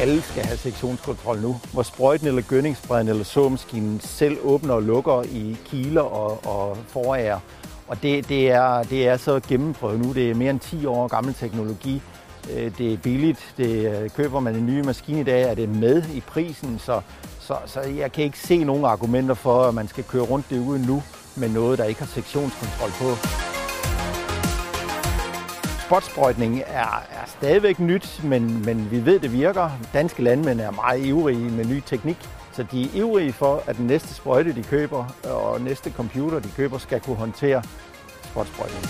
alle skal have sektionskontrol nu, hvor sprøjten eller gønningsbrænden eller såmaskinen selv åbner og lukker i kiler og, og forager. Og det, det, er, det er så gennemprøvet nu. Det er mere end 10 år gammel teknologi. Øh, det er billigt. Det, øh, køber man en ny maskine i dag, er det med i prisen. Så, så, så jeg kan ikke se nogen argumenter for, at man skal køre rundt det ude nu med noget, der ikke har sektionskontrol på. Spotsprøjtning er, er stadigvæk nyt, men, men vi ved, det virker. Danske landmænd er meget ivrige med ny teknik, så de er ivrige for, at den næste sprøjte, de køber, og næste computer, de køber, skal kunne håndtere spotsprøjtning.